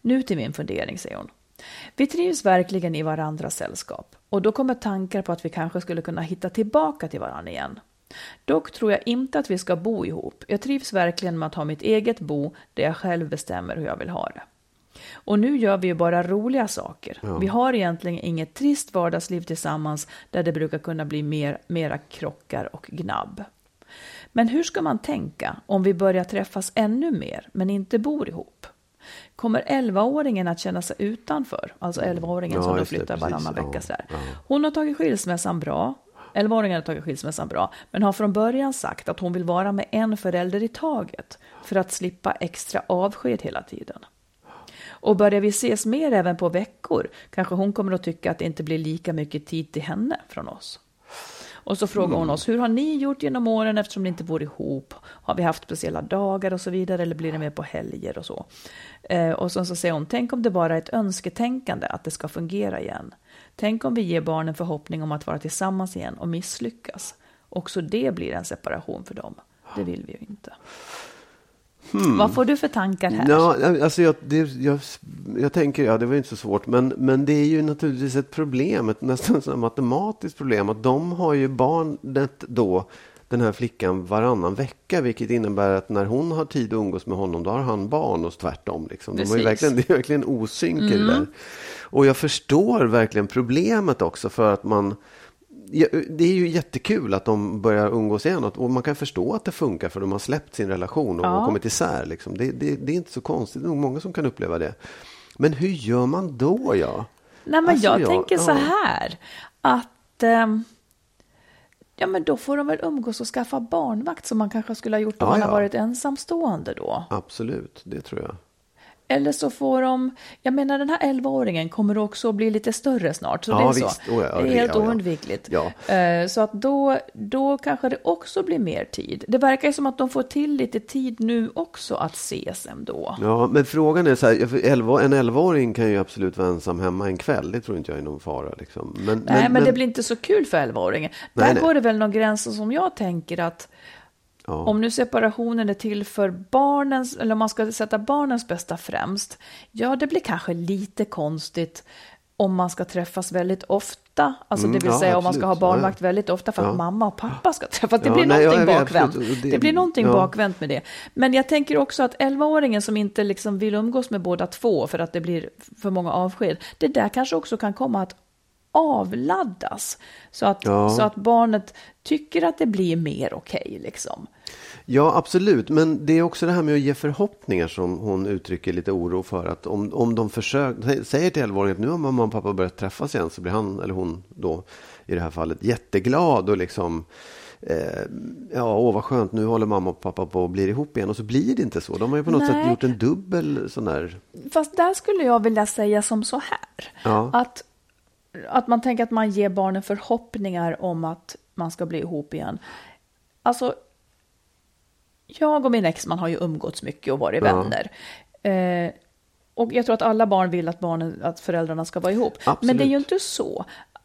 Nu till min fundering, säger hon. Vi trivs verkligen i varandras sällskap och då kommer tankar på att vi kanske skulle kunna hitta tillbaka till varandra igen. Dock tror jag inte att vi ska bo ihop. Jag trivs verkligen med att ha mitt eget bo där jag själv bestämmer hur jag vill ha det. Och nu gör vi ju bara roliga saker. Vi har egentligen inget trist vardagsliv tillsammans där det brukar kunna bli mer, mera krockar och gnabb. Men hur ska man tänka om vi börjar träffas ännu mer men inte bor ihop? Kommer 11-åringen att känna sig utanför? Alltså 11-åringen Ja, som då det, flyttar varannan Ja, vecka. Sådär. ja. Hon har tagit skilsmässan bra. 11-åringen har tagit skilsmässan bra, men har från början sagt att hon vill vara med en förälder i taget för att slippa extra avsked hela tiden. Och börjar vi ses mer även på veckor kanske hon kommer att tycka att det inte blir lika mycket tid till henne från oss. Och så frågar hon oss, hur har ni gjort genom åren eftersom ni inte bor ihop? Har vi haft speciella dagar och så vidare eller blir det mer på helger och så? Eh, och sen så säger hon, tänk om det bara är ett önsketänkande att det ska fungera igen. Tänk om vi ger barnen förhoppning om att vara tillsammans igen och misslyckas. Också det blir en separation för dem. Det vill vi ju inte. Vad får du för tankar här? Ja, alltså jag, det, jag, jag tänker, ja det var inte så svårt, men, men det är ju naturligtvis ett problem, ett nästan så matematiskt problem, att de har ju barnet då, den här flickan, varannan vecka, vilket innebär att när hon har tid att umgås med honom, då har han barn och tvärtom. Liksom. De har ju verkligen, *laughs* det är verkligen osynk i det där. Och jag förstår verkligen problemet också för att man det är ju jättekul att de börjar umgås igen och man kan förstå att det funkar för de har släppt sin relation och, och kommit isär. Liksom. Det, det, det är inte så konstigt, det är nog många som kan uppleva det. Men hur gör man då? Ja? Nej, men Alltså, jag ja, tänker så ja. här att ehm, Ja, men då får de väl umgås och skaffa barnvakt som man kanske skulle ha gjort om Ja, man ja. har varit ensamstående då. Absolut, det tror jag. Eller så får de, jag menar den här 11-åringen kommer också att bli lite större snart. Så Ja, det är så. visst. Oh, ja, det är helt ja, oundvikligt. Ja. Eh, Så att då, då kanske det också blir mer tid. Det verkar ju som att de får till lite tid nu också att ses ändå. Ja, men frågan är så här, för 11, en 11-åring kan ju absolut vara ensam hemma en kväll. Det tror inte jag är någon fara. Liksom. Men, Nej, men, det blir inte så kul för 11-åringen. Där nej. går det väl någon gräns som jag tänker att ja. om nu separationen är till för barnens, eller om man ska sätta barnens bästa främst, ja, det blir kanske lite konstigt om man ska träffas väldigt ofta, alltså Mm, det vill ja, säga om man ska ha barnvakt Ja. väldigt ofta för att mamma och pappa ska träffas. Det blir nej, någonting bakvänt. Det, det- blir någonting bakvänt med det. Men jag tänker också att 11-åringen som inte liksom vill umgås med båda två för att det blir för många avsked, det där kanske också kan komma att avladdas. Så att, Ja. så att barnet tycker att det blir mer okej. liksom. Ja, absolut. Men det är också det här med att ge förhoppningar som hon uttrycker lite oro för. Att om, om de försöker, säger till 11-åringen att nu har mamma och pappa börjat träffas igen så blir han eller hon då i det här fallet jätteglad och liksom eh, ja, åh vad skönt, nu håller mamma och pappa på att bli ihop igen. Och så blir det inte så. De har ju på något Nej. sätt gjort en dubbel sån där... Fast där skulle jag vilja säga som så här. Ja. Att, att man tänker att man ger barnen förhoppningar om att man ska bli ihop igen. Alltså, jag och min exman har ju umgåtts mycket och varit Ja. vänner. Eh, och jag tror att alla barn vill att, barnen, att föräldrarna ska vara ihop. Men Absolut. det är ju inte så.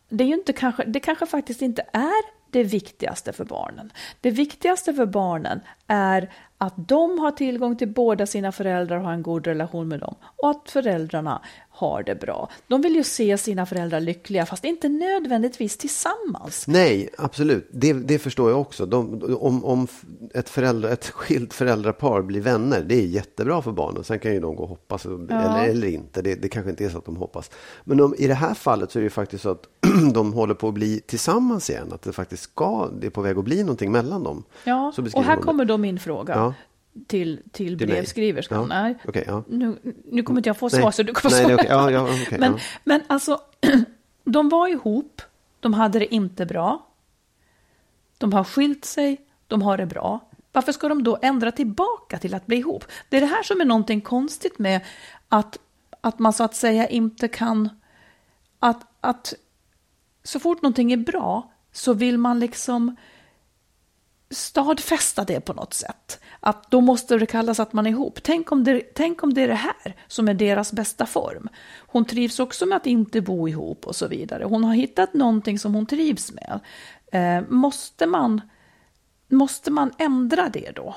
Det, är ju inte kanske, det kanske faktiskt inte är det viktigaste för barnen. Det viktigaste för barnen är att de har tillgång till båda sina föräldrar och har en god relation med dem. Och att föräldrarna har det bra. De vill ju se sina föräldrar lyckliga, fast inte nödvändigtvis tillsammans. Nej, absolut. Det, det förstår jag också. De, om om ett, föräldra, ett skilt föräldrapar blir vänner, det är jättebra för barnen. Sen kan ju de gå och hoppas, eller, eller inte. Det, det kanske inte är så att de hoppas. Men om, i det här fallet så är det ju faktiskt så att *clears throat* de håller på att bli tillsammans igen. Att det faktiskt ska, det är på väg att bli någonting mellan dem. Ja, och här kommer då min fråga Ja. Till, till Till brevskriverskan. Ja, Nej, okej, ja. nu, nu kommer inte jag få Nej. svar, så du kommer Nej, svara. okej. Ja, ja, okej, men, ja. men alltså, *clears throat* de var ihop, de hade det inte bra. De har skilt sig, de har det bra. Varför ska de då ändra tillbaka till att bli ihop? Det är det här som är någonting konstigt med att, att man så att säga inte kan... Att, att så fort någonting är bra så vill man liksom stadfästa det på något sätt. Att då måste det kallas att man är ihop. Tänk om, det, tänk om det är det här som är deras bästa form. Hon trivs också med att inte bo ihop och så vidare. Hon har hittat någonting som hon trivs med. Eh, måste, man, måste man ändra det då?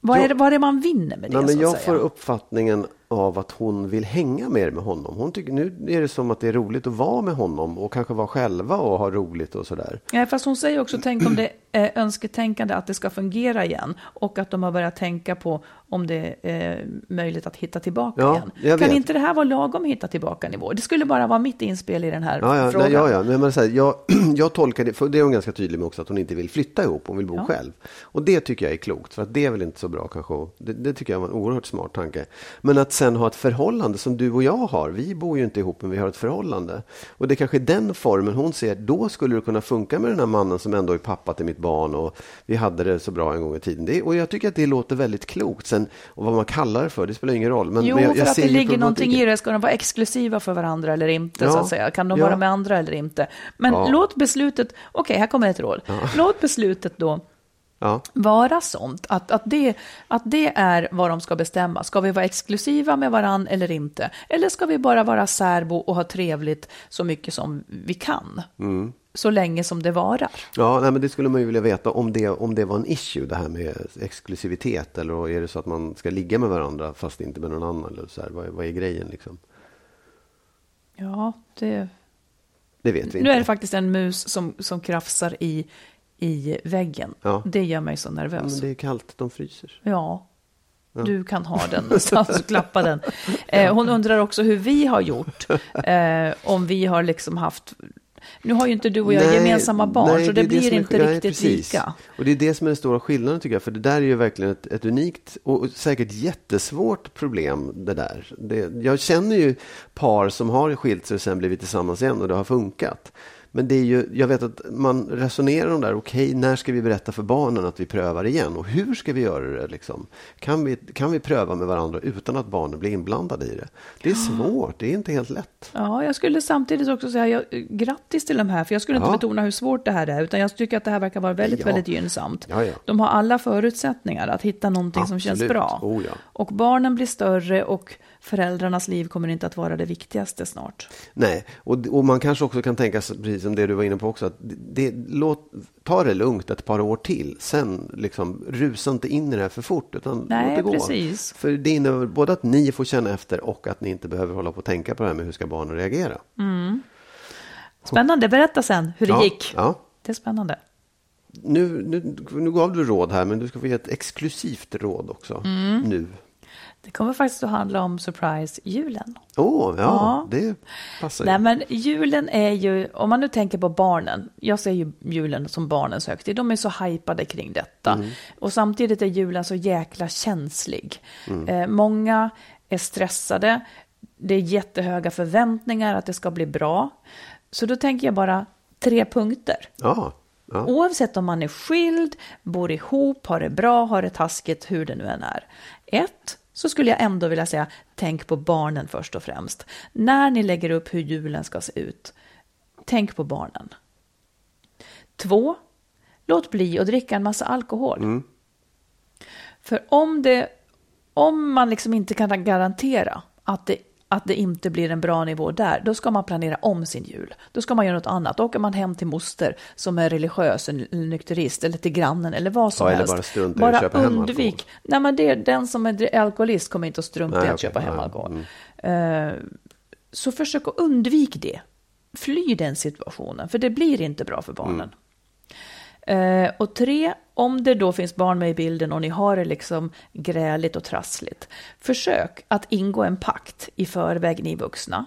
Vad är, det, vad är det man vinner med det? Nej, men jag säga? får uppfattningen av att hon vill hänga mer med honom. Hon tycker, nu är det som att det är roligt att vara med honom och kanske vara själva och ha roligt och sådär. Ja, fast hon säger också, tänk om det är önsketänkande att det ska fungera igen och att de har börjat tänka på om det är möjligt att hitta tillbaka Ja, igen. Kan vet. inte det här vara lagom hitta tillbaka nivå? Det skulle bara vara mitt inspel i den här Ja, ja, frågan. nej, ja, ja. Men, men, så här, jag, *clears throat* jag tolkar det, för det är hon ganska tydlig med också, att hon inte vill flytta ihop, hon vill bo Ja. själv. Och det tycker jag är klokt, för att det är väl inte så bra kanske. Det, det tycker jag var en oerhört smart tanke. Men att sen ha ett förhållande som du och jag har, vi bor ju inte ihop men vi har ett förhållande. Och det kanske är den formen hon ser, då skulle det kunna funka med den här mannen som ändå är pappa till mitt barn och vi hade det så bra en gång i tiden. Det, och jag tycker att det låter väldigt klokt. Sen, och vad man kallar det för, det spelar ingen roll. Men, Jo, men jag, för jag att ser det ligger någonting i det. Ska de vara exklusiva för varandra eller inte? Ja. så att säga? Kan de Ja. vara med andra eller inte? Men Ja. låt beslutet, okej, här kommer ett råd. Låt beslutet då Ja. vara sånt, att, att, det, att det är vad de ska bestämma. Ska vi vara exklusiva med varann eller inte? Eller ska vi bara vara särbo och ha trevligt så mycket som vi kan? Mm. Så länge som det varar. Ja, nej, men det skulle man ju vilja veta om det, om det var en issue, det här med exklusivitet. Eller är det så att man ska ligga med varandra fast inte med någon annan? Eller så här, vad, är- vad är grejen liksom? Ja, det... Det vet vi Nu är det inte. faktiskt en mus som, som krafsar i, i väggen. Ja. Det gör mig så Ja, nervös. men det är kallt, de fryser. Ja, du kan ha den någonstans och klappa den. *laughs* Eh, hon undrar också hur vi har gjort. *laughs* Eh, om vi har liksom haft... Nu har ju inte du och jag Nej, gemensamma barn, nej, så det, är blir är- inte nej, riktigt precis. lika. Och det är det som är den stora skillnaden tycker jag. För det där är ju verkligen ett, ett unikt och säkert jättesvårt problem. Det där. Det, jag känner ju par som har skilt sig och sen blivit tillsammans igen och det har funkat. Men det är ju, jag vet att man resonerar om där, okej, okay, när ska vi berätta för barnen att vi prövar igen? Och hur ska vi göra det? Liksom? Kan, vi, kan vi pröva med varandra utan att barnen blir inblandade i det? Det är svårt, det är inte helt lätt. Ja, jag skulle samtidigt också säga jag, grattis till de här, för jag skulle inte ja. betona hur svårt det här är, utan jag tycker att det här verkar vara väldigt, ja. väldigt gynnsamt. Ja, de har alla förutsättningar att hitta någonting Absolut. som känns bra. Oh, och barnen blir större och föräldrarnas liv kommer inte att vara det viktigaste snart. Nej, och, och man kanske också kan tänka precis som det du var inne på också, att det, låt, ta det lugnt ett par år till. Sen liksom, rusa inte in i det här för fort, utan Nej, låt det gå. Precis. För det innebär både att ni får känna efter och att ni inte behöver hålla på och tänka på det här med hur ska barnen reagera. Mm. Spännande, berätta sen hur det ja, gick. Ja. Det är spännande. Nu, nu, nu gav du råd här, men du ska få ge ett exklusivt råd också. Mm. Nu. Det kommer faktiskt att handla om surprise-julen. Åh, oh, ja, ja, det passar ju. Nej, men julen är ju, om man nu tänker på barnen, jag ser ju julen som barnens högtid, de är så hypade kring detta. Mm. Och samtidigt är julen så jäkla känslig. Mm. Eh, många är stressade, det är jättehöga förväntningar att det ska bli bra. Så då tänker jag bara tre punkter. Ja. Ja. Oavsett om man är skild, bor ihop, har det bra, har det taskigt, hur det nu än är. Ett, så skulle jag ändå vilja säga, tänk på barnen först och främst. När ni lägger upp hur julen ska se ut, tänk på barnen. Två, låt bli att dricka en massa alkohol. Mm. För om, det, om man liksom inte kan garantera att det att det inte blir en bra nivå där, då ska man planera om sin jul. Då ska man göra något annat. Då åker man hem till moster som är religiös eller nykterist eller till grannen eller vad som ja, helst. Eller bara strunta bara köpa undvik. Hem Nej, men det, den som är alkoholist kommer inte att strunta Nej, i att okay, köpa hem nej, alkohol. Mm. Uh, så försök att undvika det. Fly den situationen, för det blir inte bra för barnen. Mm. Eh, och tre, om det då finns barn med i bilden och ni har det liksom gräligt och trassligt, försök att ingå en pakt i förväg, ni vuxna.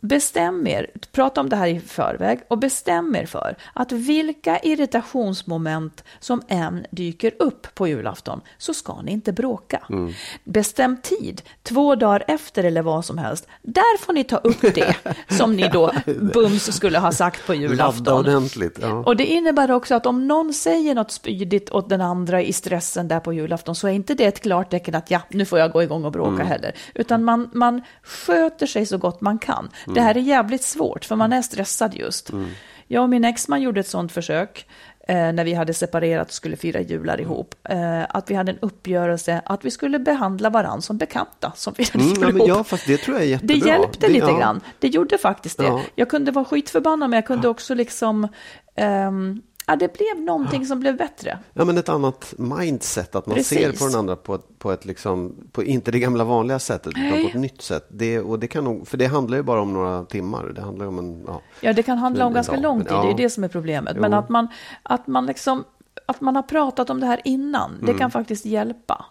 Bestäm er, prata om det här i förväg och bestäm er för att vilka irritationsmoment som än dyker upp på julafton så ska ni inte bråka. Mm. Bestäm tid, två dagar efter eller vad som helst. Där får ni ta upp det som ni då *laughs* bums skulle ha sagt på julafton. Ordentligt. Ja. Och det innebär också att om någon säger något spydigt åt den andra i stressen där på julafton så är inte det ett klart tecken att ja, nu får jag gå igång och bråka Mm. heller. Utan man, man sköter sig så gott man kan. Det här är jävligt svårt för man är stressad just. Jag och min exman gjorde ett sånt försök eh, när vi hade separerat och skulle fira jular ihop. Eh, att vi hade en uppgörelse att vi skulle behandla varandra som bekanta som firade Mm, jul ja, men ja, fast det tror jag är Det jättebra. hjälpte Det- lite ja. grann. Det gjorde faktiskt det. Ja. Jag kunde vara skitförbannad men jag kunde också liksom ehm, Ja, det blev någonting som blev bättre. Ja, men ett annat mindset, att man Precis. ser på den andra på på ett liksom, på inte det gamla vanliga sättet, utan Nej. på ett nytt sätt. Det, och det kan nog, för det handlar ju bara om några timmar. Det handlar om en, ja. Ja, det kan handla om ganska dag, lång tid, det är ja. ju det som är problemet. Jo. Men att man, att man liksom, att man har pratat om det här innan, det Mm. kan faktiskt hjälpa.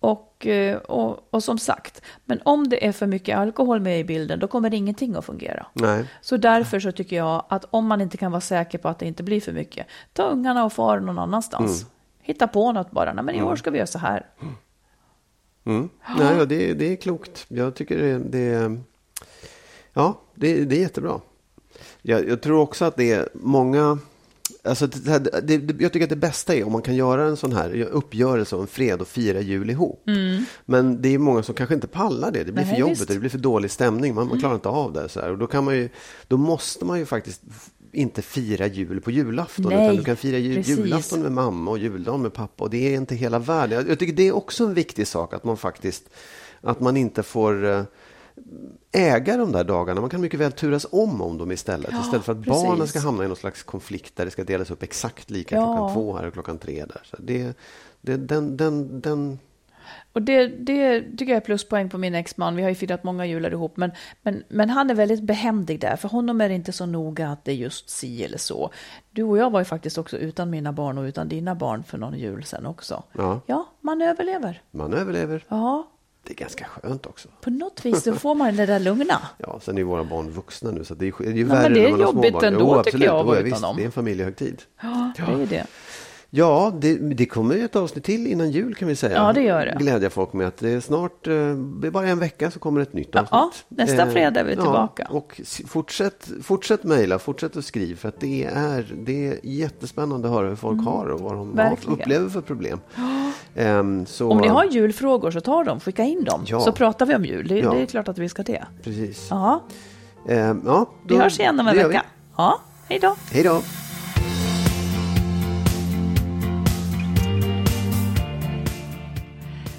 Och, eh, och, och som sagt, men om det är för mycket alkohol med i bilden, då kommer ingenting att fungera. Nej. Så därför så tycker jag att om man inte kan vara säker på att det inte blir för mycket, ta ungarna och far någon annanstans. Mm. Hitta på något bara, Nej, men i år ska vi göra så här. Mm. Nej, ja, det, det är klokt. Jag tycker det, det ja, det, det är jättebra. Jag, jag tror också att det är många Alltså det, det, det, jag tycker att det bästa är om man kan göra en sån här uppgörelse om fred och fira jul ihop. Men det är många som kanske inte pallar det. Det blir Nej, för jobbigt. Mm. det blir för dålig stämning. Man, man klarar inte av det. Så här. Och då, kan man ju, då måste man ju faktiskt inte fira jul på julafton. Nej, utan du kan fira jul, precis. julafton med mamma och juldagen med pappa. Och det är inte hela världen. Jag, jag tycker det är också en viktig sak att man faktiskt att man inte får eh, äga de där dagarna. Man kan mycket väl turas om om dem istället. Ja, istället för att precis. barnen ska hamna i någon slags konflikt där det ska delas upp exakt lika Ja. klockan två här och klockan tre där. Så det, det, den, den, den, Och det, det tycker jag är pluspoäng på min exman. Vi har ju firat många jular ihop, men, men, men han är väldigt behändig där. För honom är det inte så noga att det är just si eller så. Du och jag var ju faktiskt också utan mina barn och utan dina barn för någon jul sen också. Ja. ja man överlever. man överlever. Ja, Det är ganska skönt också. på något vis så får man det där lugna. *laughs* Ja, sen är ju våra barn vuxna nu så det är, det är ju men värre det är när man har jobbigt barn. ändå, jo, tycker absolut. jag, att Jo, vara ja, visst. Det är en familjehögtid. Ja, det är det. Ja, det, det kommer ju ett avsnitt till innan jul kan vi säga. Ja, det gör det. Glädja folk med att det är snart, eh, det är bara en vecka så kommer ett nytt avsnitt. Ja, nästa Eh, fredag är vi tillbaka. Ja, och fortsätt, fortsätt mejla, fortsätt att skriva för att det är, det är jättespännande att höra hur folk har och vad de har, Mm. Upplever för problem. *gasps* Ehm, så, Om ni har julfrågor så ta dem, skicka in dem. Ja. Så pratar vi om jul. Det, Ja. det är klart att vi ska det. Precis. Ja, Ehm, ja, vi då- hörs igen om en vecka. Ja, hej då. vi. Hej då.